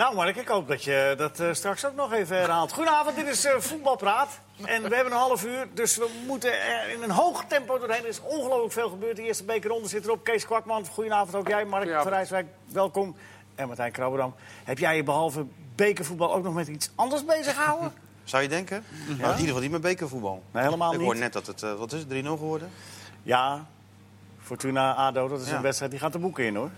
Nou, Mark, ik hoop dat je dat eh, straks ook nog even herhaalt. Goedenavond, dit is eh, Voetbalpraat. En we hebben een half uur, dus we moeten er in een hoog tempo doorheen. Er is ongelooflijk veel gebeurd. De eerste bekerronde zit erop. Kees Kwakman, goedenavond ook jij. Mark van Rijswijk, welkom. En Martijn Krabberdam. Heb jij je behalve bekervoetbal ook nog met iets anders bezig gehouden? Zou je denken? Nou, in ieder geval niet met bekervoetbal. Nee, helemaal Ik niet. hoor net dat het, eh, wat is het, 3-0 geworden? Ja, Fortuna ADO, dat is Ja. een wedstrijd die gaat de boeken in, hoor.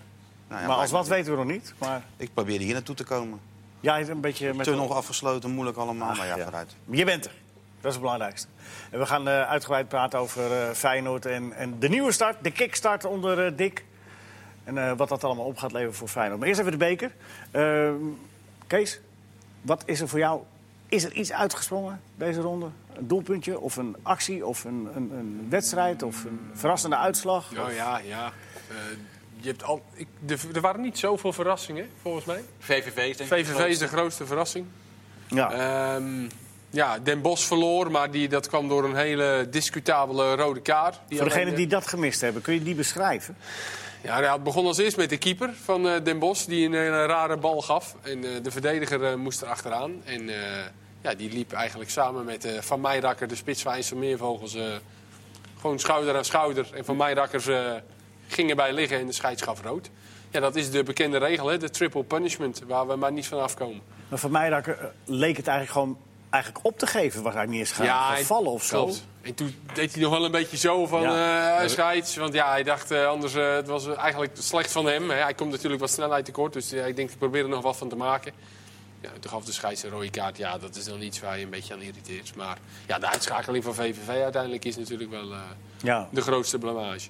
Nou ja, maar als wat weten we nog niet. Maar Ik probeerde hier naartoe te komen. jij is een beetje met... Tunnel afgesloten, moeilijk allemaal, Ach, maar ja, ja. vooruit. Je bent er. Dat is het belangrijkste. En we gaan eh, uitgebreid praten over eh, Feyenoord en, en de nieuwe start, de kickstart onder eh, Dick. En eh, wat dat allemaal op gaat leveren voor Feyenoord. Maar eerst even de beker. Ehm, Kees, wat is er voor jou? Is er iets uitgesprongen deze ronde? Een doelpuntje of een actie of een, een, een wedstrijd of een verrassende uitslag? Nou ja, ja. Eh, je hebt al, ik, de, er waren niet zoveel verrassingen, volgens mij. VVV is denk ik de VVV is grootste. de grootste verrassing. Ja. Ehm, ja, Den Bosch verloor, maar die, dat kwam door een hele discutabele rode kaart. Die voor degenen die dat gemist hebben, kun je die beschrijven? Ja, nou het begon als eerst met de keeper van eh, Den Bosch, die een hele rare bal gaf. En eh, de verdediger eh, moest er achteraan. En eh, ja, die liep eigenlijk samen met eh, Van Meijrakker, de spits van IJsselmeervogels, eh gewoon schouder aan schouder. En Van Meijrakkers eh ging erbij liggen en de scheids gaf rood. Ja, dat is de bekende regel, hè, de triple punishment, waar we maar niet van afkomen. Maar voor mij eh, leek het eigenlijk gewoon eigenlijk op te geven. Was hij niet eens gaan, vallen of zo. En toen deed hij nog wel een beetje zo van Ja. eh scheids. Want ja, hij dacht eh, anders, eh, het was eigenlijk slecht van hem. Hij komt natuurlijk wat snelheid tekort, dus ik denk ik probeer er nog wat van te maken. Ja, toen gaf de scheids een rode kaart. Ja, dat is dan iets waar je een beetje aan irriteert. Maar ja, de uitschakeling van VVV uiteindelijk is natuurlijk wel Ja. de grootste blamage.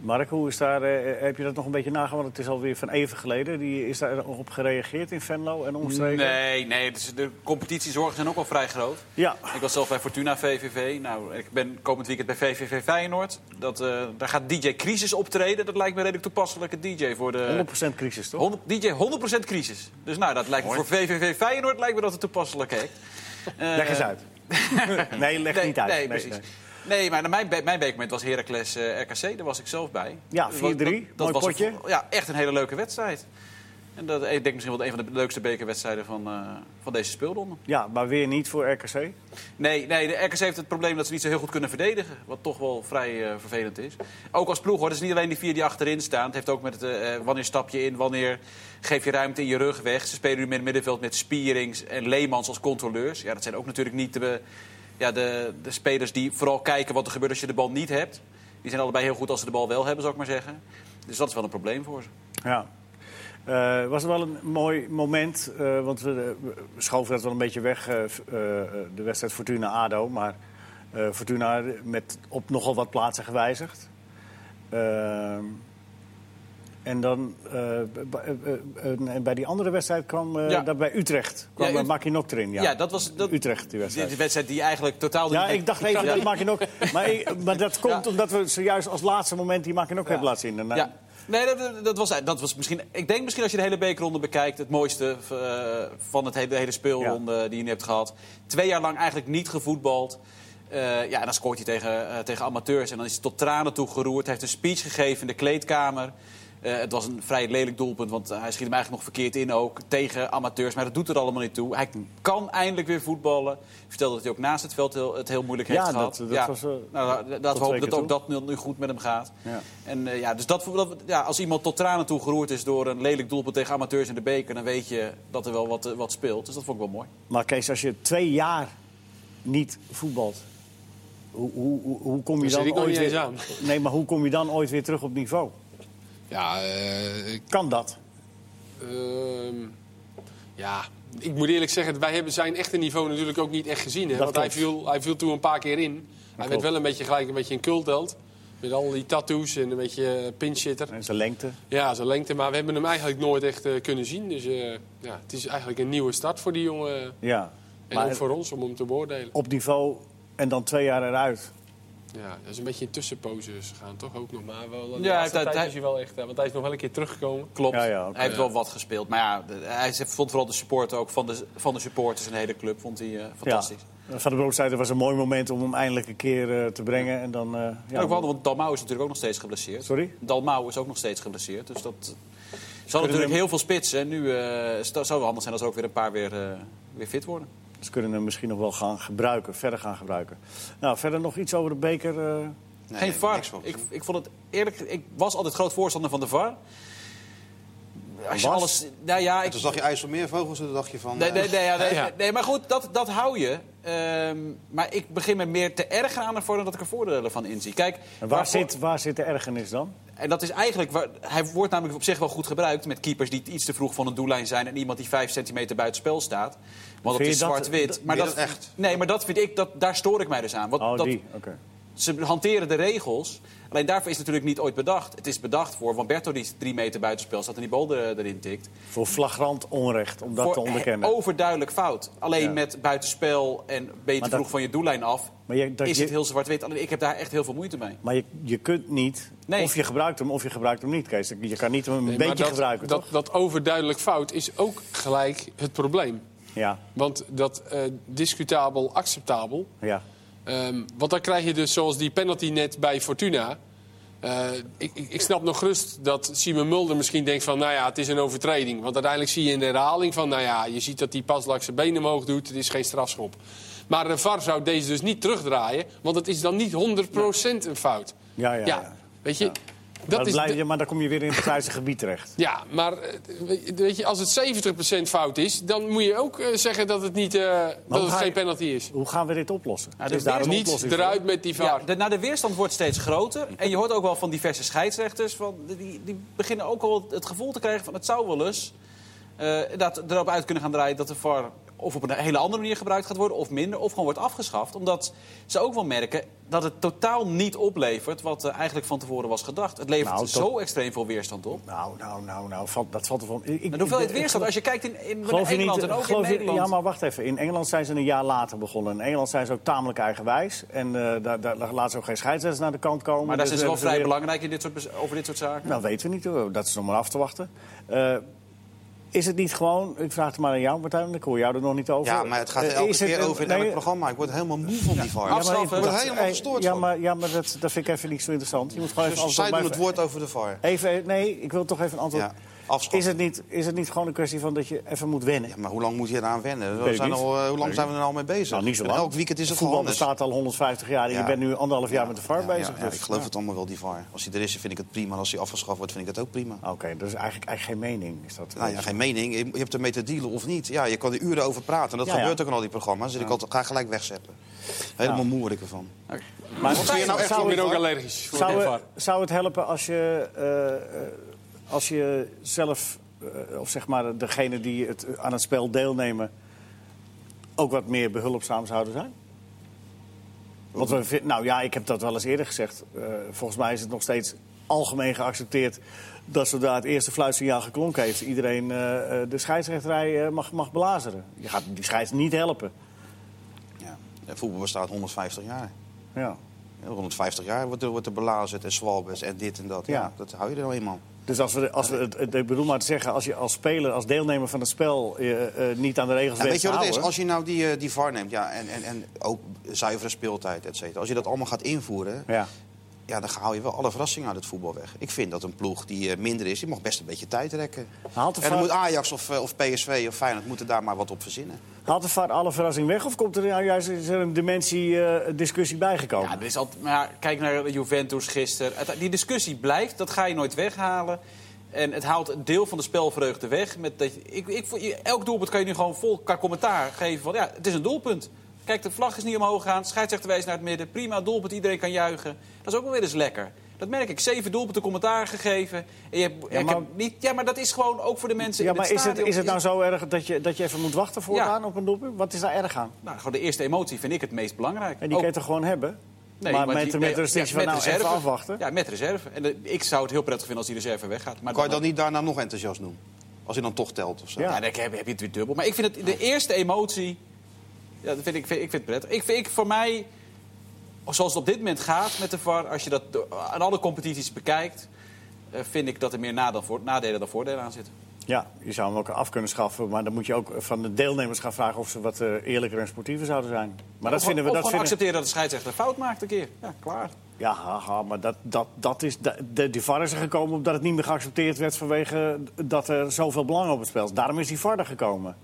Mark, hoe is daar, eh, heb je dat nog een beetje nagegaan? Want het is alweer van even geleden. Die, is daar nog op gereageerd in Venlo en omstreken? Nee, nee dus de competitiezorgen zijn ook wel vrij groot. Ja, Ik was zelf bij Fortuna VVV. Nou, ik ben komend weekend bij VVV Feyenoord. Dat, eh, daar gaat DJ Crisis optreden. Dat lijkt me een redelijk toepasselijke DJ voor de... 100% crisis, toch? 100 DJ 100% crisis. Dus nou, dat lijkt me voor VVV Feyenoord lijkt me dat een toepasselijke act. Eh, Leg eens uit. nee, leg nee, niet uit. Nee, precies. Nee, maar mijn, mijn was Heracles eh, RKC. Daar was ik zelf bij. Ja, Dat was- 4-3. dat- Mooi was een- potje. ja, echt een hele leuke wedstrijd. En dat, ik denk misschien wel een van de leukste bekerwedstrijden van, eh, van deze speelronde. Ja, maar weer niet voor RKC. Nee, nee, de RKC heeft het probleem dat ze niet zo heel goed kunnen verdedigen. Wat toch wel vrij eh, vervelend is. Ook als ploeg hoor. Het is niet alleen die vier die achterin staan. Het heeft ook met het, wanneer stap je in, wanneer geef je ruimte in je rug weg. Ze spelen nu met het middenveld met Spierings en Leemans als controleurs. Ja, dat zijn ook natuurlijk niet de, ja, de, de spelers die vooral kijken wat er gebeurt als je de bal niet hebt. Die zijn allebei heel goed als ze de bal wel hebben, zou ik maar zeggen. Dus dat is wel een probleem voor ze. Ja. Eh, was wel een mooi moment, eh, want we, we schoven dat wel een beetje weg, eh, de wedstrijd Fortuna-ADO. Maar Fortuna met op nogal wat plaatsen gewijzigd. En dan eh, eh, eh, bij die andere wedstrijd kwam, Ja. daar bij Utrecht, kwam Ja, Makinok erin. Ja, Ja, dat was- dat- Utrecht, die wedstrijd. Die wedstrijd die eigenlijk totaal... Ja, ik dacht even dat Makinok... Maar, maar dat komt omdat we zojuist als laatste moment die Makinok hebben laten zien. En, Ja. Nee, dat, dat, was, dat was misschien. Ik denk misschien als je de hele bekerronde bekijkt, het mooiste van het hele, de hele speelronde die je nu hebt gehad. Twee jaar lang eigenlijk niet gevoetbald. Ja, en dan scoort hij tegen, tegen amateurs. En dan is hij tot tranen toe geroerd. Hij heeft een speech gegeven in de kleedkamer. Eh, het was een vrij lelijk doelpunt, want hij schiet hem eigenlijk nog verkeerd in ook. Tegen amateurs, maar dat doet er allemaal niet toe. Hij kan eindelijk weer voetballen. Hij vertelde dat hij ook naast het veld heel, het heel moeilijk heeft Ja, gehad. dat- dat was, eh, nou, laten we twee hopen dat ook toe. dat nu- nu goed met hem gaat. Ja. En eh, ja, dus dat, dat- ja, als iemand tot tranen toe geroerd is door een lelijk doelpunt tegen amateurs in de beker, dan weet je dat er wel wat, eh, wat speelt. Dus dat vond ik wel mooi. Maar Kees, als je twee jaar niet voetbalt, hoe, hoe, hoe, hoe kom je dan ik ooit weer... aan. Nee, maar hoe kom je dan ooit weer terug op niveau? Ja, eh, ik Kan dat? Ehm, ja, ik moet eerlijk zeggen, wij hebben zijn echte niveau natuurlijk ook niet echt gezien. Hè? Dat Want hij viel, hij viel toen een paar keer in. hij werd wel een beetje gelijk een beetje een cultheld. Met al die tattoos en een beetje pinchitter. En zijn lengte. Ja, zijn lengte. Maar we hebben hem eigenlijk nooit echt eh, kunnen zien. Dus eh, ja, het is eigenlijk een nieuwe start voor die jongen. Ja. En Maar ook voor ons om hem te beoordelen. op niveau en dan twee jaar eruit. Ja, dat is een beetje in tussenposes gegaan, toch ook nog. Maar wel, Ja, hij- tijd hij- is hij wel echt... want hij is nog wel een keer teruggekomen. Klopt. Ja, ja, oké. Hij heeft wel wat gespeeld. Maar ja, hij vond vooral de support ook van de, van de supporters in de hele club vond hij, eh, fantastisch. Ja. Van de Broek zei, het was een mooi moment om hem eindelijk een keer eh, te brengen. En dan, eh, Ja, ook wel, want Dalmau is natuurlijk ook nog steeds geblesseerd. Sorry? Dalmau is ook nog steeds geblesseerd. Dus dat, hadden natuurlijk hem- heel veel spitsen. En nu eh, het zou wel handig zijn als er ook weer een paar weer, eh, weer fit worden. Ze kunnen hem misschien nog wel gaan gebruiken, verder gaan gebruiken. Nou, verder nog iets over de beker. eh, Nee, Geen VAR. Ik, ik vond het eerlijk. Ik was altijd groot voorstander van de VAR. Als je Was? alles. Nou ja, ik, Toen zag je IJsselmeervogels en toen dacht je van... Nee, eh, nee, nee, ja, nee, Ja. nee, maar goed, dat, dat hou je. Ehm, maar ik begin me meer te erger aan ervoor dan dat ik er voordelen van inzie. Kijk, en waar, waarvoor- zit, waar zit de ergernis dan? En dat is eigenlijk... waar- hij wordt namelijk op zich wel goed gebruikt... met keepers die iets te vroeg van een doellijn zijn... en iemand die vijf centimeter buiten spel staat. Want het is zwart-wit. Maar dat, echt? Nee, maar dat vind ik... Dat, daar stoor ik mij dus aan. Want Oh, dat, die. Oké. ze hanteren de regels. Alleen daarvoor is het natuurlijk niet ooit bedacht. Het is bedacht voor Wamberto die drie meter buitenspel staat... en die bal er- erin tikt. Voor flagrant onrecht, om dat voor te onderkennen. overduidelijk fout. Alleen Ja. met buitenspel en Maar vroeg dat- van je doellijn af... Maar je, dat is je, het heel zwart-wit. Alleen ik heb daar echt heel veel moeite mee. maar je, je kunt niet, Nee. of je gebruikt hem of je gebruikt hem niet, Kees. Je kan niet hem een Nee, beetje dat, gebruiken, dat, toch? Dat overduidelijk fout is ook gelijk het probleem. Ja, Want dat eh, discutabel, acceptabel. ja. Ehm, want dan krijg je dus zoals die penalty net bij Fortuna. Eh, ik, ik, snap nog rust dat Simon Mulder misschien denkt van... nou ja, het is een overtreding. Want uiteindelijk zie je in de herhaling van... nou ja, je ziet dat die Paslak zijn benen omhoog doet. Het is geen strafschop. Maar de VAR zou deze dus niet terugdraaien. Want het is dan niet 100% een fout. Ja, ja, ja. weet je... Dat blijf je, maar dan kom je weer in het grijze gebied terecht. ja, maar eh, weet- je, als het 70% fout is, dan moet je ook eh, zeggen dat het, niet, eh, dat het geen penalty is. Hoe gaan we dit oplossen? Nou, de is daar een Niet oplossing voor? eruit met die Ja, VAR. de, nou, de weerstand wordt steeds groter. En je hoort ook wel van diverse scheidsrechters... Van, die, die beginnen ook al het gevoel te krijgen van... het zou wel eens eh, dat erop uit kunnen gaan draaien... dat de VAR of op een hele andere manier gebruikt gaat worden... of minder, of gewoon wordt afgeschaft. Omdat ze ook wel merken dat het totaal niet oplevert... wat eigenlijk van tevoren was gedacht. Het levert Nou, tot- zo extreem veel weerstand op. Nou, nou, nou, nou, valt- dat valt ervan. Ik, ik- En hoeveelheid weerstand, als je kijkt in, in Engeland niet, en ook in je- Nederland... ja, maar wacht even. In Engeland zijn ze een jaar later begonnen. In Engeland zijn ze ook tamelijk eigenwijs. En eh, daar, daar laten ze ook geen scheidsrechters naar de kant komen. Maar daar Dus zijn ze wel vrij weer- belangrijk in dit soort, over dit soort zaken. Nou, weten we niet hoor. Dat is nog maar af te wachten. Eh, is het niet gewoon, ik vraag het maar aan jou Martijn, ik hoor jou er nog niet over. Ja, maar het gaat Eh, elke is keer over in nee, elk programma. Ik word helemaal moe van die VAR. Ja, maar ik- word helemaal eh, gestoord Ja, maar, ja, maar dat, dat vind ik even niet zo interessant. Je moet gewoon even Dus antwoord zij doen het woord over de VAR. Even, nee, ik wil toch even een antwoord. Ja, afschaffen. is, het niet, is het niet gewoon een kwestie van dat je even moet wennen? Ja, maar hoe lang moet je eraan wennen? We ik zijn al, eh, hoe lang ik zijn we er al mee bezig? Nou, niet zo En lang. Elk weekend is het voetbal bestaat al 150 jaar en je bent nu anderhalf jaar met de VAR bezig. Ja, ja, dus, ik geloof ja. het allemaal wel, die VAR. Als hij er is, vind ik het prima. En als hij afgeschaft wordt, vind ik het ook prima. Oké, dat is eigenlijk, eigenlijk geen mening. Is dat, Nou ja, geen mening. Je hebt ermee te dealen of niet. Ja, je kan er uren over praten. En dat Ja, ja. gebeurt ook in al die programma's. Dus ik altijd- ga gelijk wegzetten. Helemaal moe word ik ervan. Maar Wat vind je nou echt Ik van ben die ook allergisch voor zou, de het- VAR. zou het helpen als je, eh, eh, als je zelf, eh, of zeg maar degene die het, aan het spel deelnemen, ook wat meer behulpzaam zouden zijn? Want we, nou ja, ik heb dat wel eens eerder gezegd. Eh, volgens mij is het nog steeds algemeen geaccepteerd dat zodra het eerste fluitsignaal geklonken heeft, iedereen eh, eh, de scheidsrechterij eh, mag, mag blazeren. Je gaat die scheids niet helpen. Ja. Voetbal bestaat 150 jaar. Ja. Ja, 150 jaar wordt er, wordt er belazerd en zwalbes en dit en dat. Ja. Ja. dat hou je er nou eenmaal. Dus als we, als we het, het- ik bedoel maar te zeggen, als je als speler, als deelnemer van het spel eh, eh, niet aan de regels Ja, weet je wat het is? Als je nou die, eh, die VAR neemt ja, en, en, en ook zuivere speeltijd, et cetera. Als je dat allemaal gaat invoeren, Ja. Ja, dan haal je wel alle verrassingen uit het voetbal weg. Ik vind dat een ploeg die eh, minder is, die mag best een beetje tijd rekken. Haalt de En dan VAR- moet Ajax of, eh, of PSV of Feyenoord moeten daar maar wat op verzinnen. Haalt de VAR alle verrassing weg of komt er nou juist is er een dimensie eh, discussie bijgekomen? Ja, er is altijd, maar kijk naar Juventus gisteren. Het- Die discussie blijft, dat ga je nooit weghalen. En het haalt een deel van de spelvreugde weg. Met dat ik, ik, elk doelpunt kan je nu gewoon vol qua commentaar geven van... ja, het is een doelpunt. Kijk, de vlag is niet omhoog gegaan. Scheidsrechter wijst naar het midden. Prima, doelpunt, iedereen kan juichen. Dat is ook wel weer eens lekker. Dat merk ik. Zeven doelpunten commentaar gegeven. En je hebt, Ja, ik maar- heb niet, ja, maar dat is gewoon ook voor de mensen ja, in maar het is het, is het nou zo erg dat je, dat je even moet wachten voortaan op een doelpunt? Wat is daar erg aan? Nou, gewoon de eerste emotie vind ik het meest belangrijk. En die Ook- kan je toch gewoon hebben? Nee, maar met, die- met de nee, restrictie ja, van met nou even reserve. afwachten? Ja, met reserve. En de- ik zou het heel prettig vinden als die reserve weggaat. Maar Kan je dat niet daarna nog enthousiast doen? Als je dan toch telt of zo. Ja. Ja, dan heb, heb je het weer dubbel. Maar ik vind het, de eerste emotie... Ja, dat vind ik, vind, ik vind het prettig. Ik, vind, ik, voor mij, zoals het op dit moment gaat met de VAR... als je dat aan alle competities bekijkt... eh, vind ik dat er meer nadeel voor, nadelen dan voordelen aan zitten. Ja, je zou hem ook af kunnen schaffen. Maar dan moet je ook van de deelnemers gaan vragen of ze wat eh, eerlijker en sportiever zouden zijn. Maar dat Of- vinden we. of Dat vinden, accepteren dat de scheidsrechter fout maakt een keer. Ja, klaar. ja, haha, maar dat, dat, dat is, de, de, die VAR is er gekomen omdat het niet meer geaccepteerd werd vanwege dat er zoveel belang op het spel is. Daarom is die VAR er gekomen.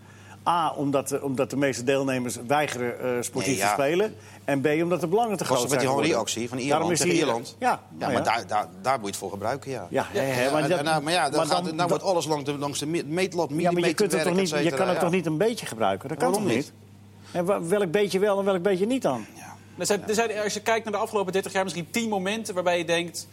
A, omdat, de- omdat de meeste deelnemers weigeren eh, sportief Nee, ja. te spelen. En B, omdat de belangen te groot zijn met die. Henri-actie van Daarom Ierland is tegen die- Ierland? Ja, Ja, nou maar ja. Daar, daar, daar moet je het voor gebruiken, ja. Ja, ja, maar, dat- nou, maar ja, dan, maar gaat, dan- nou wordt alles langs de, langs de me- meetlat, Ja, maar je, kunt het toch niet, et je kan het ja. toch niet een beetje gebruiken? Dat kan Waarom toch niet? En welk beetje wel en welk beetje niet dan? Er zijn, er zijn, als je kijkt naar de afgelopen 30 jaar, misschien 10 momenten waarbij je denkt.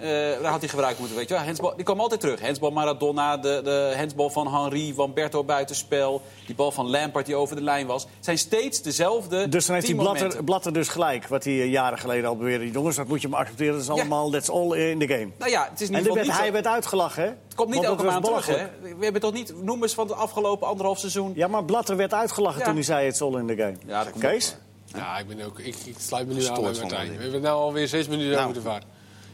Eh, daar had hij gebruikt moeten weet je wel. Hensbal, die komen altijd terug. Hensbal Maradona, de, de hensbal van Henri, van Berto buitenspel. Die bal van Lampard die over de lijn was. Zijn steeds dezelfde Dus dan heeft 10 die Blatter. Blatter dus gelijk, wat hij eh, jaren geleden al beweerde. Jongens, dat moet je maar accepteren, dat is Ja. allemaal, that's all in the game. Nou ja, het is in En werd, niet hij zo- werd uitgelachen, hè? Het komt niet Want elke maand terug, hè? We hebben toch niet noemers van het afgelopen anderhalf seizoen. Ja, maar Blatter werd uitgelachen Ja. toen hij zei it's all in the game. Ja, dat Kees? Ja, ik, ben ook, ik, ik sluit me nu aan bij Martijn. We hebben het nu alweer zes minuten Nou. over de.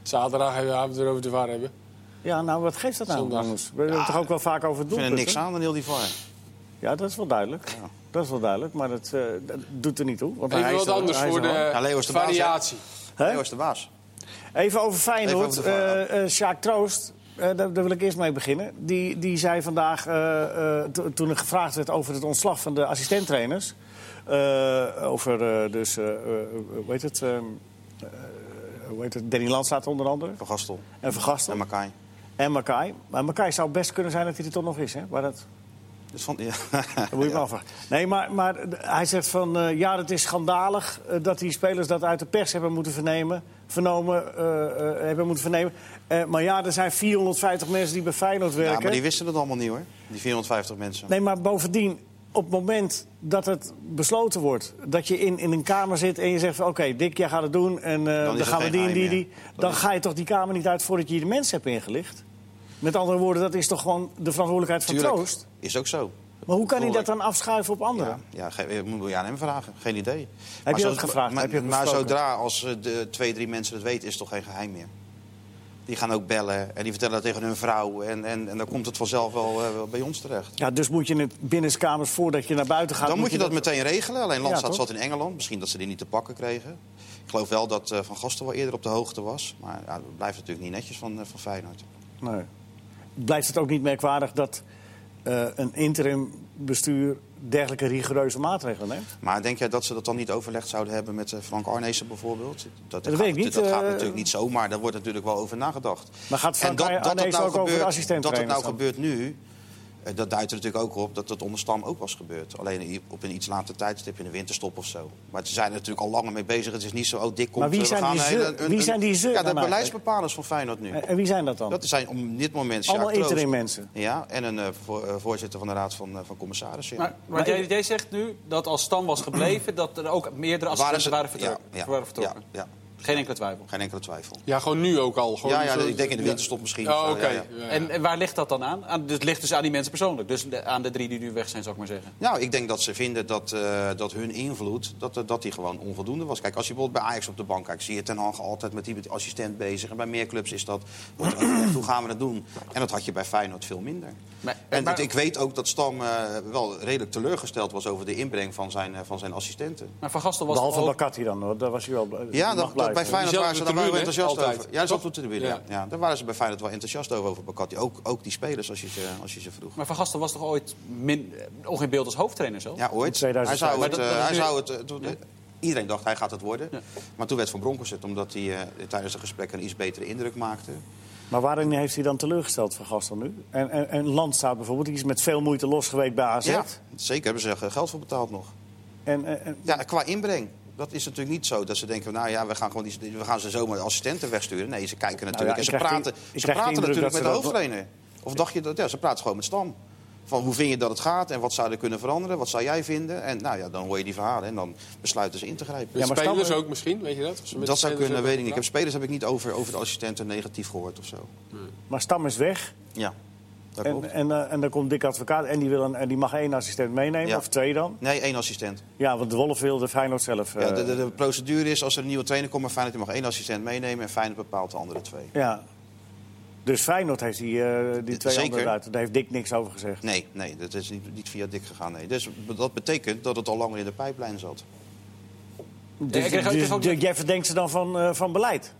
Zaterdag hebben we het erover de VAR hebben. Ja, nou, wat geeft dat nou, Zondag. jongens? We hebben het toch ook wel vaak over het Ik vind er niks aan aan heel die VAR. Ja, dat is wel duidelijk. Dat is wel duidelijk, maar dat, eh, dat doet er niet toe. Want hij Even is wat er- anders hij voor de Ja, Leo is de baas, hè? variatie. Hè? Leo is de baas. Even over Feyenoord. Even over. Eh, eh, Sjaak Troost, eh, daar, daar wil ik eerst mee beginnen. Die, die zei vandaag, eh, eh, to- toen er gevraagd werd over het ontslag van de assistenttrainers... eh, over uh, dus, hoe heet het... eh, hoe heet het? Danny Landstaat onder andere. Van Gastel En Van Gastel. en Makai. En Makai. Maar Makai zou best kunnen zijn dat hij er toch nog is. Hè? Maar dat, Dus van, ja. dat moet je me afvragen. Nee, maar, maar hij zegt van... eh, ja, het is schandalig eh, dat die spelers dat uit de pers hebben moeten vernemen. Vernomen, hebben moeten vernemen. Maar ja, er zijn 450 mensen die bij Feyenoord werken. ja, maar die wisten het allemaal niet hoor. Die 450 mensen. Nee, maar bovendien, op het moment dat het besloten wordt... dat je in, in een kamer zit en je zegt oké, Dick, jij gaat het doen en eh, dan, gaan we die en die, die... dan is- ga je toch die kamer niet uit voordat je de mensen hebt ingelicht? Met andere woorden, dat is toch gewoon de verantwoordelijkheid van Tuurlijk. Troost? Is ook zo. Maar hoe kan hij dat dan afschuiven op anderen? Ja, ja moet je aan hem vragen. Geen idee. Heb je dat gevraagd? Maar, Heb je het maar zodra als eh, de twee, drie mensen het weten, is het toch geen geheim meer. Die gaan ook bellen en die vertellen dat tegen hun vrouw. En, en, en dan komt het vanzelf wel, eh, bij ons terecht. Ja, dus moet je het binnenkamers voordat je naar buiten gaat... Dan moet je dat meteen regelen. Alleen Landstad zat in Engeland. Misschien dat ze die niet te pakken kregen. Ik geloof wel dat eh, Van Gasten wel eerder op de hoogte was. Maar ja, dat blijft natuurlijk niet netjes van, eh, van Feyenoord. Nee. Blijft het ook niet merkwaardig dat een interim bestuur dergelijke rigoureuze maatregelen neemt? Maar denk jij dat ze dat dan niet overlegd zouden hebben met eh, Frank Arnezen bijvoorbeeld? Dat, Dat gaat, weet ik niet, Dat gaat eh, natuurlijk niet zomaar. Daar wordt natuurlijk wel over nagedacht. Maar gaat Frank En dat, Arnezen nou ook over de gebeurt, dat het nou dan? gebeurt nu, dat duidt er natuurlijk ook op dat het onder Stam ook was gebeurd. Alleen op een iets later tijdstip in de winterstop of zo. Maar ze zijn er natuurlijk al langer mee bezig. Het is niet zo, oh, dik komt Maar wie eh, we zijn gaan die ze? een- Wie een- zijn die ze Ja, de eigenlijk? beleidsbepalers van Feyenoord nu. En, en wie zijn dat dan? Dat zijn op dit moment Allemaal Troost. interim mensen. Ja, en een eh, voor- eh, voorzitter van de Raad van, eh, van Commissarissen. ja. Maar, maar jij, jij zegt nu dat als Stam was gebleven, dat er ook meerdere assistenten waren, vertrokken. Ja, ja, waren vertrokken. ja, ja. Geen enkele twijfel. Geen enkele twijfel. Ja, gewoon nu ook al. Gewoon Ja, ja, zo- ik denk in de ja. winterstop misschien. Oh, oké. ja. Ja. En, en waar ligt dat dan aan? aan? Het ligt dus aan die mensen persoonlijk. Dus de- aan de drie die nu weg zijn, zou ik maar zeggen. Nou, ik denk dat ze vinden dat, eh, dat hun invloed dat, dat die gewoon onvoldoende was. Kijk, als je bijvoorbeeld bij Ajax op de bank kijkt... zie je Ten Hag altijd met die assistent bezig. En bij meer clubs is dat... hoe gaan we het doen? En dat had je bij Feyenoord veel minder. Maar- en maar- ik weet ook dat Stam eh, wel redelijk teleurgesteld was... over de inbreng van zijn, eh, van zijn assistenten. Maar Van Gastel was Behalve ook... Bakati dan, hoor. daar was hij wel Ja, dat, dat bij Feyenoord waren ze daar wel enthousiast altijd. over. Ja, dat op de tribune. Ja. Daar waren ze bij Feyenoord wel enthousiast over, over Bakati. Ook, ook die spelers, als je ze, als je ze vroeg. Maar Van Gastel was toch ooit min, nog in beeld als hoofdtrainer zo? Ja, ooit. In 2005. Hij zou het, eh, dat is hij zou het, eh, Iedereen dacht hij gaat het worden. Ja. Maar toen werd Van Bronckhorst het, omdat hij eh, tijdens de gesprekken een iets betere indruk maakte. Maar waarin heeft hij dan teleurgesteld van Gastel nu? En, en, bijvoorbeeld, die is met veel moeite losgeweekt bij AZ. Ja, zeker hebben ze er geld voor betaald nog. En, en, en- Ja, qua inbreng. Dat is natuurlijk niet zo dat ze denken, nou ja, we gaan, gewoon die, we gaan ze zomaar assistenten wegsturen. Nee, ze kijken natuurlijk ja, en ze praten, die- ze praten natuurlijk met de dat- hoofdtrainer. Of dacht je dat, ja, ze praten gewoon met Stam. Van hoe vind je dat het gaat en wat zou er kunnen veranderen? Wat zou jij vinden? En nou ja, dan hoor je die verhalen en dan besluiten ze in te grijpen. Ja, maar spelers ook misschien, weet je dat? Of ze met Dat zou kunnen, weet ik niet. Ik heb spelers heb ik niet over, over de assistenten negatief gehoord of zo. maar Stam is weg. Ja, dat En, klopt. en, eh, en dan komt Dick Advocaat en die, wil een, en die mag één assistent meenemen, Ja. of twee dan. Nee, één assistent. Ja, want de Wolf wil de Feyenoord zelf. Ja, eh, de, de, de procedure is als er een nieuwe trainer komt, maar Feyenoord die mag één assistent meenemen en Feyenoord bepaalt de andere twee. ja. Dus Feyenoord heeft die, eh, die twee Zeker. anderen uit. Daar heeft Dick niks over gezegd. Nee, nee, dat is niet, niet via dik gegaan. Nee. Dus dat betekent dat het al langer in de pijplijn zat. Dus, dus- ook- dus jij verdenkt ze dan van, eh, van beleid?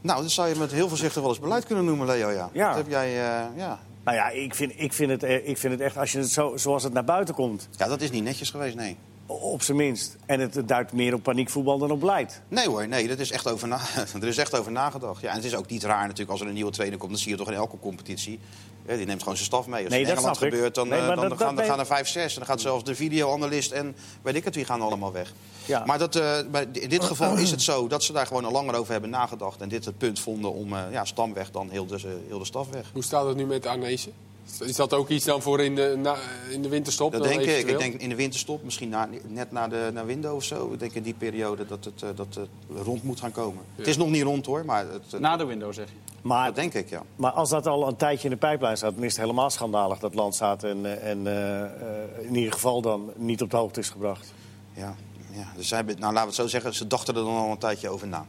Nou, dat zou je met heel voorzichtig wel eens beleid kunnen noemen, Leo. Ja. Ja. Dat heb jij, eh, ja. Nou ja, ik vind, ik vind, het, eh, ik vind het echt, als je het zo, zoals het naar buiten komt, ja, dat is niet netjes geweest, nee. Op zijn minst. En het duidt meer op paniekvoetbal dan op beleid. Nee hoor, nee, dat is echt over na, er is echt over nagedacht. Ja, en het is ook niet raar natuurlijk als er een nieuwe trainer komt. Dat zie je toch in elke competitie. Ja, die neemt gewoon zijn staf mee. Als Nee, in Engeland gebeurt, dan, Nee, eh, dan, dat- gaan, dan nee. gaan er vijf, zes. En dan gaat zelfs de videoanalist en weet ik het, wie gaan allemaal weg. Ja. Maar dat, eh, bij- in dit geval is het zo dat ze daar gewoon al langer over hebben nagedacht. En dit het punt vonden om eh, ja, Stam weg, dan heel de, heel de staf weg. Hoe staat het nu met Arnezen? Is dat ook iets dan voor in de, na, in de winterstop? Dat dan denk ik. eventueel? Ik denk in de winterstop, misschien na, net na de naar window of zo. Ik denk in die periode dat het, eh, dat het rond moet gaan komen. Het is nog niet rond hoor, maar het, Na de window, zeg je. Maar, dat denk ik, ja. maar als dat al een tijdje in de pijplijn staat, dan is het helemaal schandalig dat Landzaat en, eh, en eh, eh, in ieder geval dan niet op de hoogte is gebracht. Ja, ja. Dus zij, hebben- nou, laten we het zo zeggen, ze dachten er dan al een tijdje over na.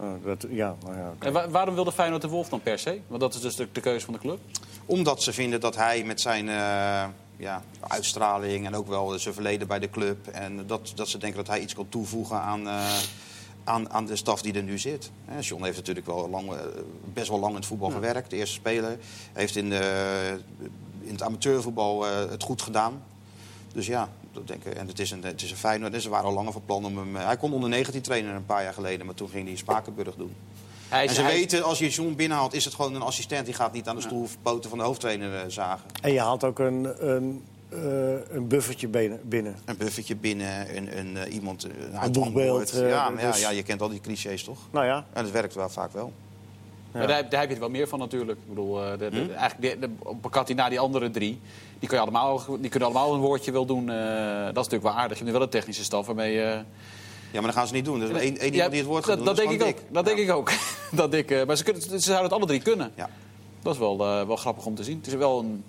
Oh, dat, ja, ja, oké. En wa- waarom wilde Feyenoord de Wolf dan per se? Want dat is dus de, de keuze van de club. Omdat ze vinden dat hij met zijn eh, ja, uitstraling en ook wel zijn verleden bij de club... en dat, dat ze denken dat hij iets kan toevoegen aan, eh, aan, aan de staf die er nu zit. Hè, John heeft natuurlijk wel lang, eh, best wel lang in het voetbal gewerkt. De eerste speler. heeft in, de, in het amateurvoetbal eh, het goed gedaan. Dus ja, dat denk ik. En het is een, het is een Feyenoord. En ze waren al langer van plan om hem... eh, hij kon onder 19 trainen een paar jaar geleden, maar toen ging hij Spakenburg doen. Hij is, En ze hij- weten, als je John binnenhaalt, is het gewoon een assistent. Die gaat niet aan de stoel of poten van de hoofdtrainer eh, zagen. En je haalt ook een, een, eh, een buffertje binnen. binnen. Een buffertje binnen, een, een, eh, iemand... eh, Een Hangoord. ja, eh, ja, dus- ja, je kent al die clichés toch? Nou ja, En dat werkt wel vaak wel. Maar daar, daar heb je er wel meer van natuurlijk. Ik bedoel, eh, de, de, Hm? eigenlijk de, de, na die andere drie, die, kun je allemaal, die kunnen allemaal een woordje wel doen. eh, dat is natuurlijk wel aardig. Je hebt nu wel een technische staf waarmee... eh, Ja, maar dan gaan ze niet doen. Dus één, iemand ja, die het woord gaat dat, doen, dat denk ik ook. Dat denk ik ook. dat ik, maar ze, kunnen, ze zouden het alle drie kunnen. Ja. Dat is wel, wel grappig om te zien. Het is wel een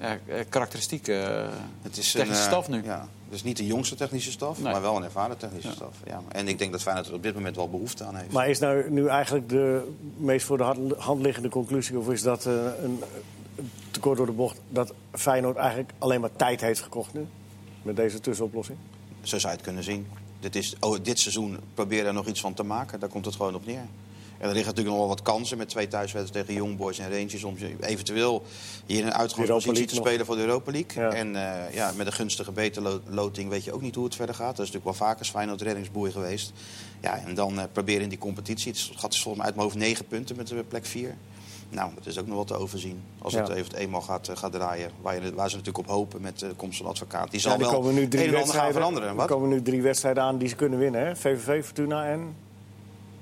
ja, eh, karakteristieke eh, Het is technische een, eh, staf nu. Ja, het is niet de jongste technische staf, Nee. maar wel een ervaren technische staf. Ja. En ik denk dat Feyenoord er op dit moment wel behoefte aan heeft. maar is nou nu eigenlijk de meest voor de hand- liggende conclusie... of is dat eh, een een tekort door de bocht... dat Feyenoord eigenlijk alleen maar tijd heeft gekocht nu? Met deze tussenoplossing? Zo zou je het kunnen zien. Dit, is, oh, dit seizoen probeer er nog iets van te maken. Daar komt het gewoon op neer. En er liggen natuurlijk nog wel wat kansen met twee thuiswedstrijden tegen Young Boys en Rangers. Om eventueel hier in een uitgangspositie te nog. spelen voor de Europa League. Ja. En eh, ja, met een gunstige beterloting weet je ook niet hoe het verder gaat. Dat is natuurlijk wel vaker Feyenoord reddingsboei geweest. Ja, en dan eh, proberen in die competitie. Het gaat dus volgens mij uit mijn hoofd negen punten met de plek vier. Nou, dat is ook nog wel te overzien. Als het even eenmaal gaat, eh, gaat draaien. Waar, je, waar ze natuurlijk op hopen met de komst van de advocaat. Die zal Ja, wel komen nu drie gaan veranderen. er Wat? komen nu drie wedstrijden aan die ze kunnen winnen. Hè? VVV, Fortuna en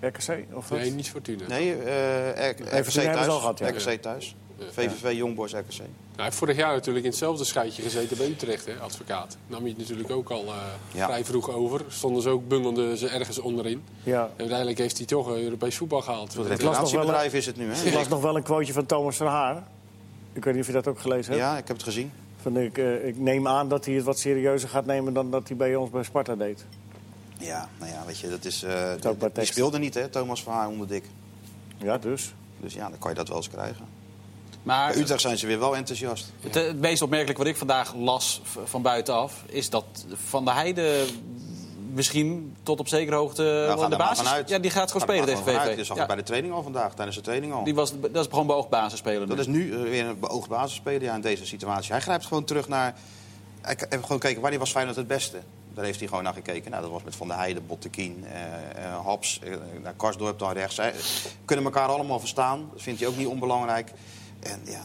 RKC? Of wat? Nee, niet Fortuna. Nee, eh, RKC thuis. al gehad, ja. RKC thuis. VVV, Youngboys, RKC. Nou, hij heeft vorig jaar natuurlijk in hetzelfde scheidje gezeten bij Utrecht, hè, advocaat. Nam hij het natuurlijk ook al eh, Ja. vrij vroeg over. Stonden ze ook, bungelden ze ergens onderin. Ja. En uiteindelijk heeft hij toch eh, Europees voetbal gehaald. Nog wel recreatiebedrijf is het nu, hè? Ik las nog wel een quoteje van Thomas van Haar. Ik weet niet of je dat ook gelezen hebt. Ja, ik heb het gezien. Van, ik, eh, ik neem aan dat hij het wat serieuzer gaat nemen dan dat hij bij ons bij Sparta deed. Ja, nou ja, weet je, dat is... eh, die, die speelde niet, hè, Thomas van Haar onder dik. Ja, dus. Dus ja, dan kan je dat wel eens krijgen. Maar Bij Utrecht zijn ze weer wel enthousiast. het, eh, het meest opmerkelijke wat ik vandaag las van buitenaf... is dat Van der Heijden misschien tot op zekere hoogte Nou, ga in de basis... vanuit. Ja, die gaat gewoon spelen tegen. VV. Je zag Ja, bij de training al vandaag, tijdens de training al. die was, dat is gewoon beoogd basisspeler Dat nu. is nu eh, weer een beoogd basisspeler ja, in deze situatie. Hij grijpt gewoon terug naar... Ik heb gewoon gekeken, wanneer was Feyenoord het beste? Daar heeft hij gewoon naar gekeken. Nou, dat was met Van der Heijden, Bottekien, eh eh, Haps, eh, naar Karsdorp dan rechts. Zij kunnen elkaar allemaal verstaan. Dat vindt hij ook niet onbelangrijk. En ja,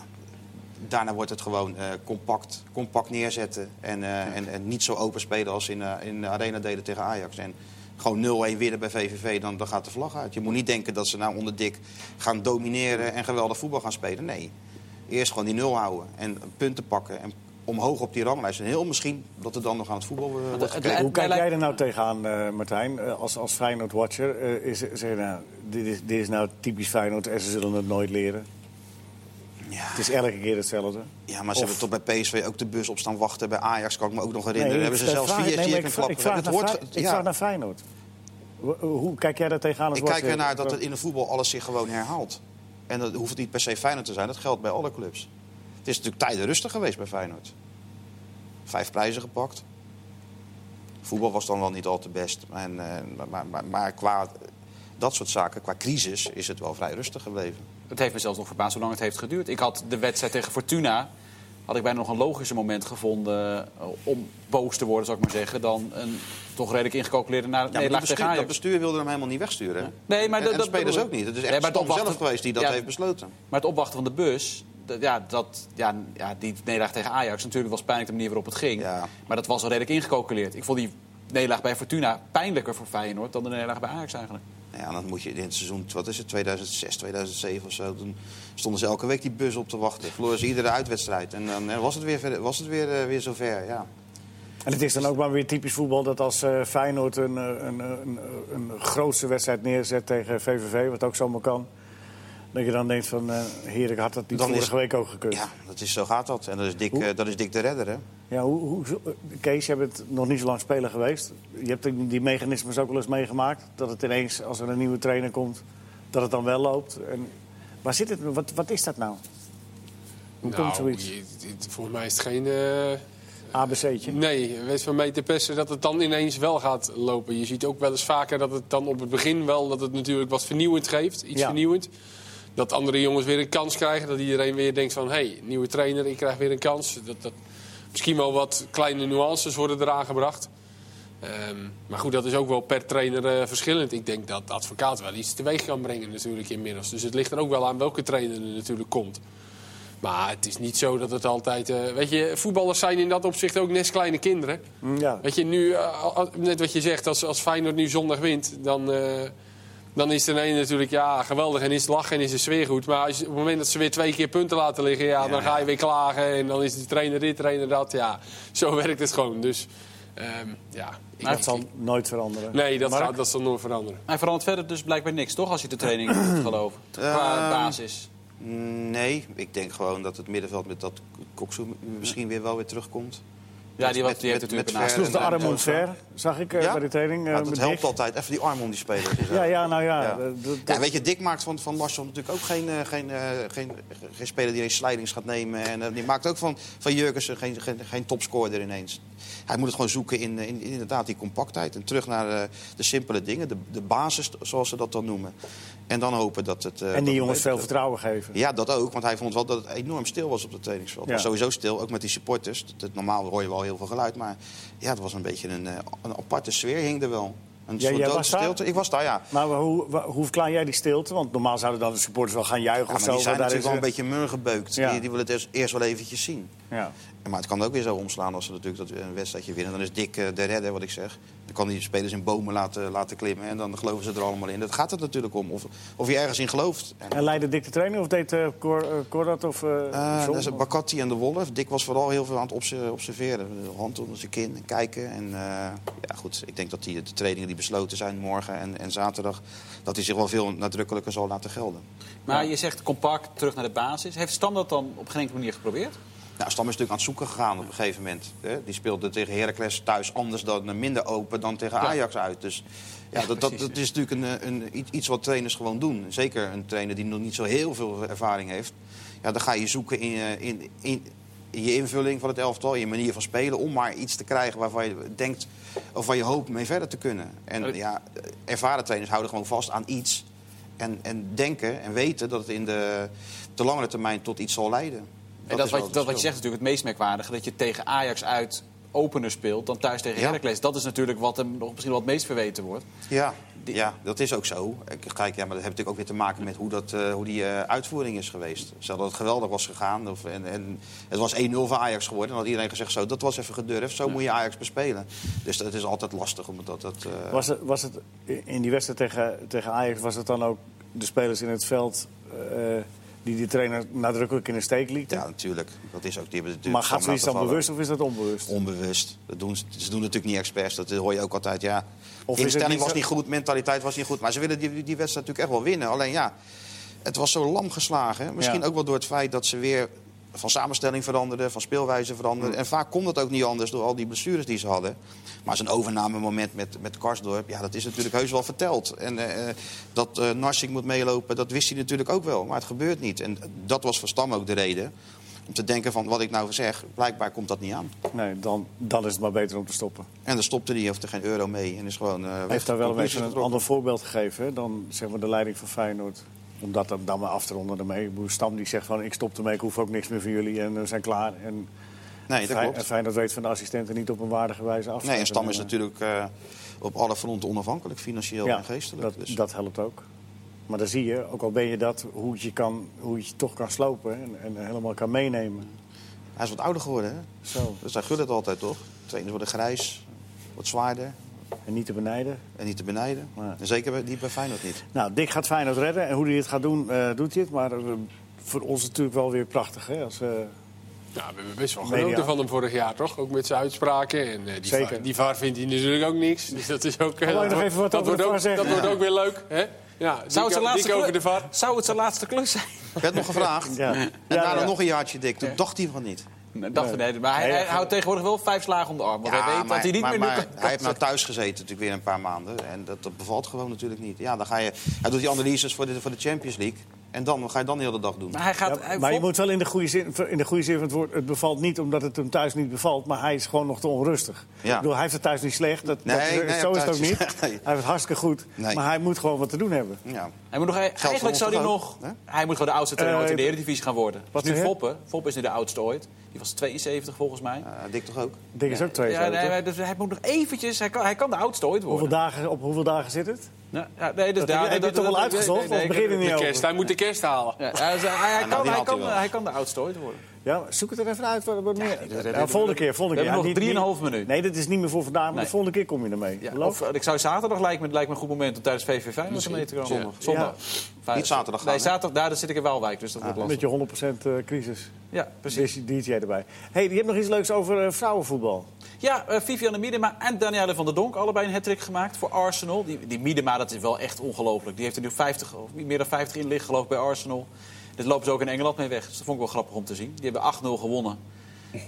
daarna wordt het gewoon compact, compact neerzetten. En, en, en niet zo open spelen als in, in de Arena deden tegen Ajax. En gewoon 0-1 winnen bij VVV, dan, dan gaat de vlag uit. Je moet niet denken dat ze nou onder dik gaan domineren en geweldig voetbal gaan spelen. Nee, eerst gewoon die nul houden en punten pakken. En omhoog op die ranglijst. En heel misschien dat er dan nog aan het voetbal eh, wordt gekeken. En Hoe kijk jij er nou tegenaan, eh Martijn, eh, als, als Feyenoord-watcher? Eh, is, zeg je nou, dit, is, dit is nou typisch Feyenoord en ze zullen het nooit leren. Ja. Het is elke keer hetzelfde. Ja, maar ze Of- hebben toch bij PSV ook de bus op staan wachten. Bij Ajax kan ik me ook nog herinneren. Nee, hebben ze zelfs vraag- vier nee, keer ik, vraag, ik, vraag Het naar, ik vraag naar Feyenoord. Hoe, hoe kijk jij daar tegenaan als Ik kijk ernaar dat het in het voetbal alles zich gewoon herhaalt. En dat hoeft niet per se Feyenoord te zijn. Dat geldt bij alle clubs. Het is natuurlijk tijden rustig geweest bij Feyenoord. Vijf prijzen gepakt. Voetbal was dan wel niet al te best. En, eh, maar, maar, maar, maar qua dat soort zaken, qua crisis, is het wel vrij rustig gebleven. Het heeft me zelfs nog verbaasd hoe lang het heeft geduurd. Ik had de wedstrijd tegen Fortuna... had ik bijna nog een logischer moment gevonden eh, om boos te worden, zou ik maar zeggen... dan een toch redelijk ingecalculeerde na- Ja, nederlaag bestuur, tegen dat bestuur wilde hem helemaal niet wegsturen. hè? Nee, maar en, dat- en dat spelers ook niet. Het is Nee, echt opwachten- zelf geweest die dat Ja. heeft besloten. Maar het opwachten van de bus, ja, dat, ja, ja, die nederlaag tegen Ajax natuurlijk was pijnlijk de manier waarop het ging. Ja. Maar dat was al redelijk ingecalculeerd. Ik vond die nederlaag bij Fortuna pijnlijker voor Feyenoord dan de nederlaag bij Ajax eigenlijk. Ja, dan moet je in het seizoen, wat is het, 2006, 2007 of zo... toen stonden ze elke week die bus op te wachten. Verloren ze iedere uitwedstrijd. En dan eh, was het weer, was het weer, eh, weer zover, ja. En het is dan ook maar weer typisch voetbal dat als eh, Feyenoord een, een, een, een, een grootste wedstrijd neerzet tegen VVV, wat ook zomaar kan, dat je dan denkt van, eh heerlijk had dat niet Dan is- vorige week ook gekund. Ja, dat is, zo gaat dat. En dat is Hoe? eh, dat is Dick de Redder, hè? Ja, hoe, hoe, eh, Kees, je bent nog niet zo lang speler geweest. Je hebt die die mechanismes ook wel eens meegemaakt. Dat het ineens, als er een nieuwe trainer komt, dat het dan wel loopt. En waar zit het? Wat, wat is dat nou? Hoe komt Nou, zoiets? je- het- volgens mij is het geen... eh, ABC'tje? Nee, wees van mee te pesten dat het dan ineens wel gaat lopen. Je ziet ook wel eens vaker dat het dan op het begin wel dat het natuurlijk wat vernieuwend geeft. Iets Ja. vernieuwend. Dat andere jongens weer een kans krijgen. Dat iedereen weer denkt van, hé, hey, nieuwe trainer, ik krijg weer een kans. Dat, dat misschien wel wat kleine nuances worden eraan gebracht. Ehm, maar goed, dat is ook wel per trainer eh, verschillend. Ik denk dat de advocaat wel iets teweeg kan brengen natuurlijk inmiddels. Dus het ligt er ook wel aan welke trainer er natuurlijk komt. Maar het is niet zo dat het altijd... eh, weet je, voetballers zijn in dat opzicht ook net kleine kinderen. Mm, Ja. Weet je, nu, eh, net wat je zegt, als, als Feyenoord nu zondag wint... dan, dan is er een natuurlijk ja, geweldig en is het lachen en is de sfeer goed. Maar als, op het moment dat ze weer twee keer punten laten liggen... Ja, dan ga je weer klagen en dan is de trainer dit, trainer dat. Ja, zo werkt het gewoon. Dus ehm, ja... ik Maar het zal nooit veranderen. Nee, dat, Mark? gaat, dat zal nooit veranderen. Hij verandert verder dus blijkbaar niks, toch? Als je de training moet geloven. Qua Ehm, basis. Nee, ik denk gewoon dat het middenveld met dat Koksu misschien weer wel weer terugkomt. Ja, die, met- wat, die heeft met- natuurlijk met Ver de arm omver, zag ik eh, Ja? bij de training. eh, Ja, dat helpt Dick. altijd. Even die arm om die spelers. Ja, ja, nou ja. Ja. dat- Ja, weet je, Dick maakt van, van Larsson natuurlijk ook geen, eh, geen, eh, geen, geen speler die ineens slijdings gaat nemen. En die maakt ook van, van Jurgensen geen, geen, geen topscorer ineens. Hij moet het gewoon zoeken in, in, in inderdaad die compactheid. En terug naar eh, de simpele dingen, de, de basis zoals ze dat dan noemen. En dan hopen dat het... eh, en dat die jongens veel vertrouwen geven. Ja, dat ook. Want hij vond wel dat het enorm stil was op het trainingsveld. Ja. sowieso stil, ook met die supporters. Het- het- normaal hoor je wel heel veel geluid. Maar ja, het was een beetje een, eh, een aparte sfeer hing er wel. Een Ja, soort jij was doodstilte. Ik was daar, ja. Maar hoe, hoe verklaar jij die stilte? Want normaal zouden dan de supporters wel gaan juichen Ja, of maar zo. die zijn natuurlijk wel een beetje murgebeukt. Ja. Die, die willen het eerst, eerst wel eventjes zien. Ja. Maar het kan ook weer zo omslaan als ze natuurlijk dat een wedstrijdje winnen. Dan is Dick eh, de redder, wat ik zeg. Dan kan hij de spelers in bomen laten, laten klimmen. En dan geloven ze er allemaal in. Dat gaat het natuurlijk om. Of, of je ergens in gelooft. En, En leidde Dick de trainer of deed uh, Cor, eh, Cor dat? Of, dat is Bakati en de Wolf. Dick was vooral heel veel aan het obse- observeren. De hand onder zijn kin en kijken. En eh, ja, goed, ik denk dat die, de trainingen die besloten zijn morgen en, en zaterdag... dat hij zich wel veel nadrukkelijker zal laten gelden. Maar je zegt compact, terug naar de basis. Heeft Stam dat dan op geen enkele manier geprobeerd? Nou, Stam is natuurlijk aan het zoeken gegaan op een gegeven moment. Hè. Die speelde tegen Heracles thuis anders dan eh, minder open dan tegen Ajax uit. Dus ja, dat, dat, is natuurlijk een, een, iets- wat trainers gewoon doen. Zeker een trainer die nog niet zo heel veel ervaring heeft. Ja, dan ga je zoeken in, je- in, in, in je invulling van het elftal, in je manier van spelen... om maar iets te krijgen waarvan je denkt of waar je hoopt mee verder te kunnen. En ja, ervaren trainers houden gewoon vast aan iets... En, en denken en weten dat het in de, de langere termijn tot iets zal leiden. En dat, is wat, dat wat je zegt is natuurlijk het meest merkwaardige. Dat je tegen Ajax uit opener speelt dan thuis tegen Ja. Heracles. Dat is natuurlijk wat hem nog misschien wel het meest verweten wordt. Ja, ja, dat is ook zo. Ik- Kijk, ja, maar dat heeft natuurlijk ook weer te maken met hoe, dat, eh, hoe die eh, uitvoering is geweest. Stel dat het geweldig was gegaan of, en, en het was 1-0 voor Ajax geworden... dan had iedereen gezegd, zo, dat was even gedurfd, zo moet je Ajax bespelen. Dus dat is altijd lastig, omdat dat... eh, Was het, was het in die wedstrijd tegen, tegen Ajax, was het dan ook de spelers in het veld eh, die die trainer nadrukkelijk in de steek lieten? Ja, natuurlijk. Dat is ook, die hebben natuurlijk maar gaat zoiets dan bewust of is dat onbewust? Onbewust. Dat doen, ze doen natuurlijk niet expres. Dat hoor je ook altijd, ja. Of instelling niet was zo- niet goed, mentaliteit was niet goed. Maar ze willen die, die wedstrijd natuurlijk echt wel winnen. Alleen ja, het was zo lam geslagen. Misschien Ja. ook wel door het feit dat ze weer van samenstelling veranderde, van speelwijze veranderde. En vaak komt dat ook niet anders door al die blessures die ze hadden. Maar zo'n overnamemoment met, met Karsdorp, ja, dat is natuurlijk heus wel verteld. En eh, eh, dat eh Narsing moet meelopen, dat wist hij natuurlijk ook wel. Maar het gebeurt niet. En dat was voor Stam ook de reden. Om te denken van wat ik nou zeg, blijkbaar komt dat niet aan. Nee, dan, dan is het maar beter om te stoppen. En dan stopte hij, heeft er geen euro mee. En is gewoon. Hij heeft daar wel een een ander voorbeeld gegeven hè, dan zeg maar, de leiding van Feyenoord. Om dat dan, maar af te ronden ermee. Stam die zegt van ik stop ermee, ik hoef ook niks meer van jullie en we zijn klaar. En Nee, dat klopt. en Feyenoord weet van de assistenten niet op een waardige wijze af Nee, en Stam is natuurlijk eh, op alle fronten onafhankelijk, financieel ja, en geestelijk. Dat, Dus- dat helpt ook. Maar dan zie je, ook al ben je dat, hoe het je, kan, hoe het je toch kan slopen en, en helemaal kan meenemen. Hij is wat ouder geworden, hè? Zo. Dus hij gunt het altijd, toch? Trainers worden grijs, wat zwaarder En niet te benijden. en niet te benijden. Zeker bij- die bij Feyenoord niet. Nou, Dick gaat Feyenoord redden. En hoe hij het gaat doen, eh, doet hij het. Maar eh, voor ons natuurlijk wel weer prachtig. Hè? Als, eh, Ja, we hebben best wel Media. genoten van hem vorig jaar, toch? Ook met zijn uitspraken. En eh, die, Zeker. VAR, die VAR vindt hij natuurlijk ook niks. Dus dat is ook... dat nog wordt- even wat dat over de wordt ook, VAR zeggen? Dat wordt ook weer leuk, hè? Ja, Zou het, laatste over klus- de VAR. Zou het zijn laatste klus zijn? werd nog gevraagd. ja. En Ja, daarna ja. nog een jaartje dik. Toen dacht hij van niet. Dacht nee, maar hij, hij houdt tegenwoordig wel vijf slagen om de arm. Want hij weet dat hij niet maar, meer maar nu kan. hij heeft nou thuis gezeten natuurlijk weer een paar maanden. En dat, dat bevalt gewoon natuurlijk niet. Ja, dan ga je, hij doet die analyses voor de, voor de Champions League. En dan wat ga je dan de hele dag doen. Maar hij gaat. Ja, hij maar je moet wel in de, goede zin, in de goede zin van het woord... het bevalt niet omdat het hem thuis niet bevalt... maar hij is gewoon nog te onrustig. Ja. Ik bedoel, hij heeft het thuis niet slecht. Dat, Nee, dat, nee, zo is het ook niet. Hij heeft het hartstikke goed. Nee. Maar hij moet gewoon wat te doen hebben. Ja. Hij moet nog, eigenlijk ons zou hij nog. Hij moet gewoon de oudste trainer Eh, ooit in de Eredivisie gaan worden. wat Wat nu? Foppe. Foppe is nu de oudste ooit. Die was 72 volgens mij. Ja, dik toch ook? Dick is ook twee. Ja, nee, maar dus hij moet nog eventjes. Hij kan, hij kan de oudste ooit hoeveel worden. dagen, op hoeveel dagen zit het? Ja, ja, nee, dus Dat daar- heb je- dat- toch wel uitgezocht? nee, nee, Of begin je niet De over? kerst, hij moet de kerst halen. Ja, hij, hij, hij, nou, kan, hij, kan, hij kan de oudste ooit worden. Ja, zoek het er even uit. Wat, wat meer. dat- Ja, volgende keer. Volgende we keer. hebben Ja, nog niet- 3,5 niet- minuut. Nee, dat is niet meer voor vandaag. Maar Nee. de volgende keer kom je ermee. Ja, of, eh, ik zou zaterdag lijkt me, lijkt me een goed moment om tijdens VV Feyenoord mee te komen. Zondag. Zondag. Niet zaterdag gaan, Nee, zaterdag daar, daar zit ik in Waalwijk, dus dat wordt Met lastig. je 100% eh, crisis. Ja, precies. Dus DJ erbij. hey, je hebt nog iets leuks over eh, vrouwenvoetbal. Ja, eh, Vivianne Miedema en Danielle van der Donk. Allebei een hat gemaakt voor Arsenal. Die, die Miedema, dat is wel echt ongelooflijk. Die heeft er nu 50, of meer dan 50 in liggen, geloof ik, bij Arsenal. Dit lopen ze ook in Engeland mee weg. Dus dat vond ik wel grappig om te zien. Die hebben 8-0 gewonnen.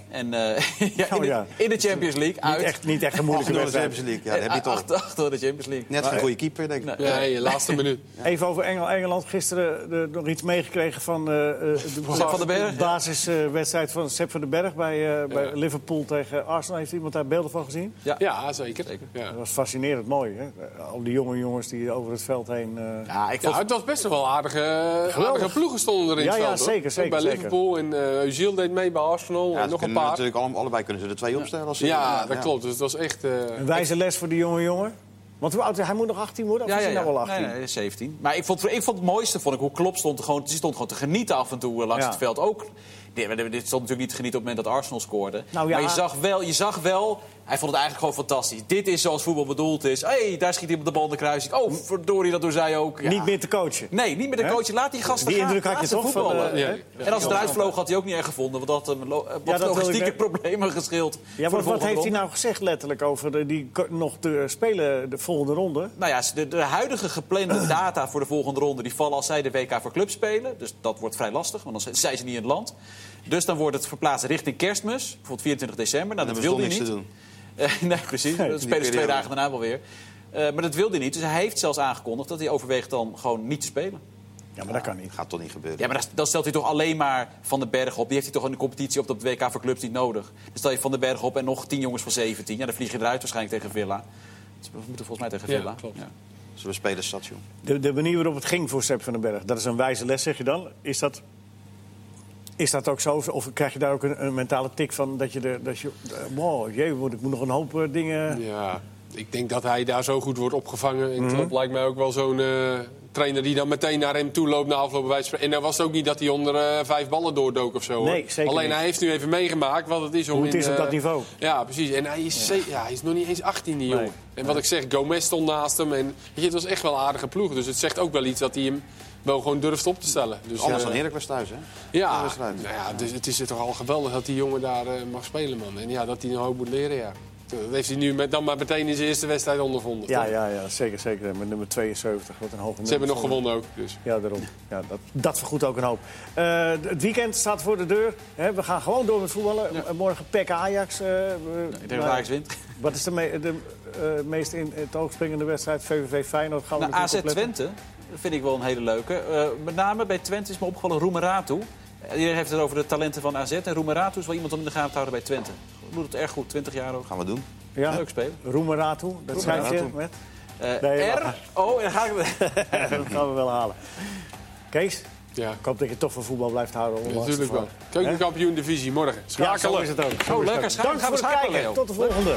En eh, ja, in, Oh, de, ja. in de Champions League. Niet uit. echt, niet echt een moeilijke Door de wedstrijd. Champions League. Ja, dat heb je toch. 8 door de Champions League. Net geen goede keeper, denk ik. Nee. Nee, laatste minuut. Even over Engel, Engeland. Gisteren eh, nog iets meegekregen van eh, eh, de van Berg, de basiswedstrijd van Sepp van den Berg bij, eh, bij Ja. Liverpool tegen Arsenal. Heeft iemand daar beelden van gezien? Ja. Ja, zeker. Zeker. Ja. Dat was fascinerend mooi. Hè? Al die jonge jongens die over het veld heen... eh, Ja, ik Ja, het was best wel aardige, aardige ploegen stonden er in Ja, het ja, veld. hoor. zeker, zeker, bij zeker. Liverpool en uh, Özil deed mee bij Arsenal Ja, en nog een kunnen paar. Natuurlijk alle, allebei kunnen ze er twee opstellen. Als ze Ja, dat ja. klopt. Dus het was echt... eh, een wijze les voor die jonge jongen. Want hoe oud hij moet nog 18 worden? Of is hij nou wel 18? Nee, nee, 17. Maar ik vond, ik vond het mooiste, vond ik, hoe Klopp stond, er gewoon, die stond gewoon te genieten af en toe eh, langs Ja. het veld. Ook, dit, dit stond natuurlijk niet te genieten op het moment dat Arsenal scoorde. Nou ja. Maar je zag, wel, je zag wel, hij vond het eigenlijk gewoon fantastisch. Dit is zoals voetbal bedoeld is. hey, daar schiet hij op de bal in de kruising. Oh, verdorie, dat doen zij ook. Ja. Niet meer te coachen. Nee, niet met de Hè? coach. Laat die gasten Die gaan. indruk had Laat je toch van, eh, ja. En als het eruit vloog, had hij ook niet erg gevonden. Want dat had wat dat ik logistieke problemen gescheeld. Ja, wat volgende heeft hij nou gezegd letterlijk over de, die nog te spelen de volgende ronde? Nou ja, de, de huidige geplande data voor de volgende ronde... die vallen als zij de WK voor clubs spelen. Dus dat wordt vrij lastig, want dan zijn ze niet in het land. Dus dan wordt het verplaatst richting kerstmis. Bijvoorbeeld 24 december. Nou, dat wilde hij niet. te doen. Nee, precies. Die spelen ze twee dagen daarna wel weer. Eh, maar dat wilde hij niet. Dus hij heeft zelfs aangekondigd dat hij overweegt dan gewoon niet te spelen. Ja, maar dat kan niet. Gaat toch niet gebeuren. Ja, maar dan- stelt hij toch alleen maar Van den Berg op. Die heeft hij toch in de competitie op de WK voor clubs niet nodig. Dan stel je Van den Berg op en nog tien jongens van 17. Ja, dan vlieg je eruit waarschijnlijk tegen Villa. Dus We moeten volgens mij tegen Ja, Villa. klopt. Ja. Zullen we spelen station? De, de manier waarop het ging voor Sepp van den Berg, dat is een wijze les, zeg je dan. Is dat, is dat ook zo? Of krijg je daar ook een, een mentale tik van dat je... De, dat je eh, wow, jee, ik moet nog een hoop eh, dingen... Ja, ik denk dat hij daar zo goed wordt opgevangen. Mhm. En Klopp lijkt mij ook wel zo'n eh, trainer die dan meteen naar hem toe loopt na afloop van. En dan was het ook niet dat hij onder vijf ballen doordook of zo. Nee, zeker Alleen niet. hij heeft nu even meegemaakt wat het is om Hoe het in, is op dat niveau. Ja, precies. En hij is, ja. hij is nog niet eens 18, die Nee. jongen. En wat ik zeg, Gomez stond naast hem. En weet je, het was echt wel een aardige ploeg. Dus het zegt ook wel iets dat hij hem wel gewoon durft op te stellen. Dus, Anders eh, dan Heracles thuis, hè? ja, nou ja, dus het is toch al geweldig dat die jongen daar eh, mag spelen, man. En ja, dat hij een hoop moet leren, ja. Dat heeft hij nu met, dan maar meteen in zijn eerste wedstrijd ondervonden. Ja, toch? ja, ja, zeker, zeker. Met nummer 72, wat een hoge Ze hebben nog nummer. gewonnen ook. Dus. Ja, daarom. Ja, dat, dat vergoedt ook een hoop. Eh, het weekend staat voor de deur. Hè, we gaan gewoon door met voetballen. Ja. Morgen PEC Ajax. eh, we- Ik denk dat Ajax wint. Wat is de, me- de meest in het oog springende wedstrijd? VVV Feyenoord gaan we Nou, AZ. Twente dat vind ik wel een hele leuke. Eh, met name bij Twente is me opgevallen Roemeratu. Eh, Iedereen heeft het over de talenten van AZ. En Roemeratu is wel iemand om in de gaten te houden bij Twente. Doet het erg goed, 20 jaar ook. Gaan we doen. Ja, Leuk spelen. Roemeratu. Dat schrijf je met. Eh, Nee, R. Oh, en ik... dat gaan we wel halen. Kees, Ja, ik hoop dat je toch van voetbal blijft houden. ondanks natuurlijk de wel. Keukenkampioen divisie morgen. Ja, zo is het ook. Zo Oh. Schakelen. Dank Gaan we voor het schakelen, kijken. Tot de volgende.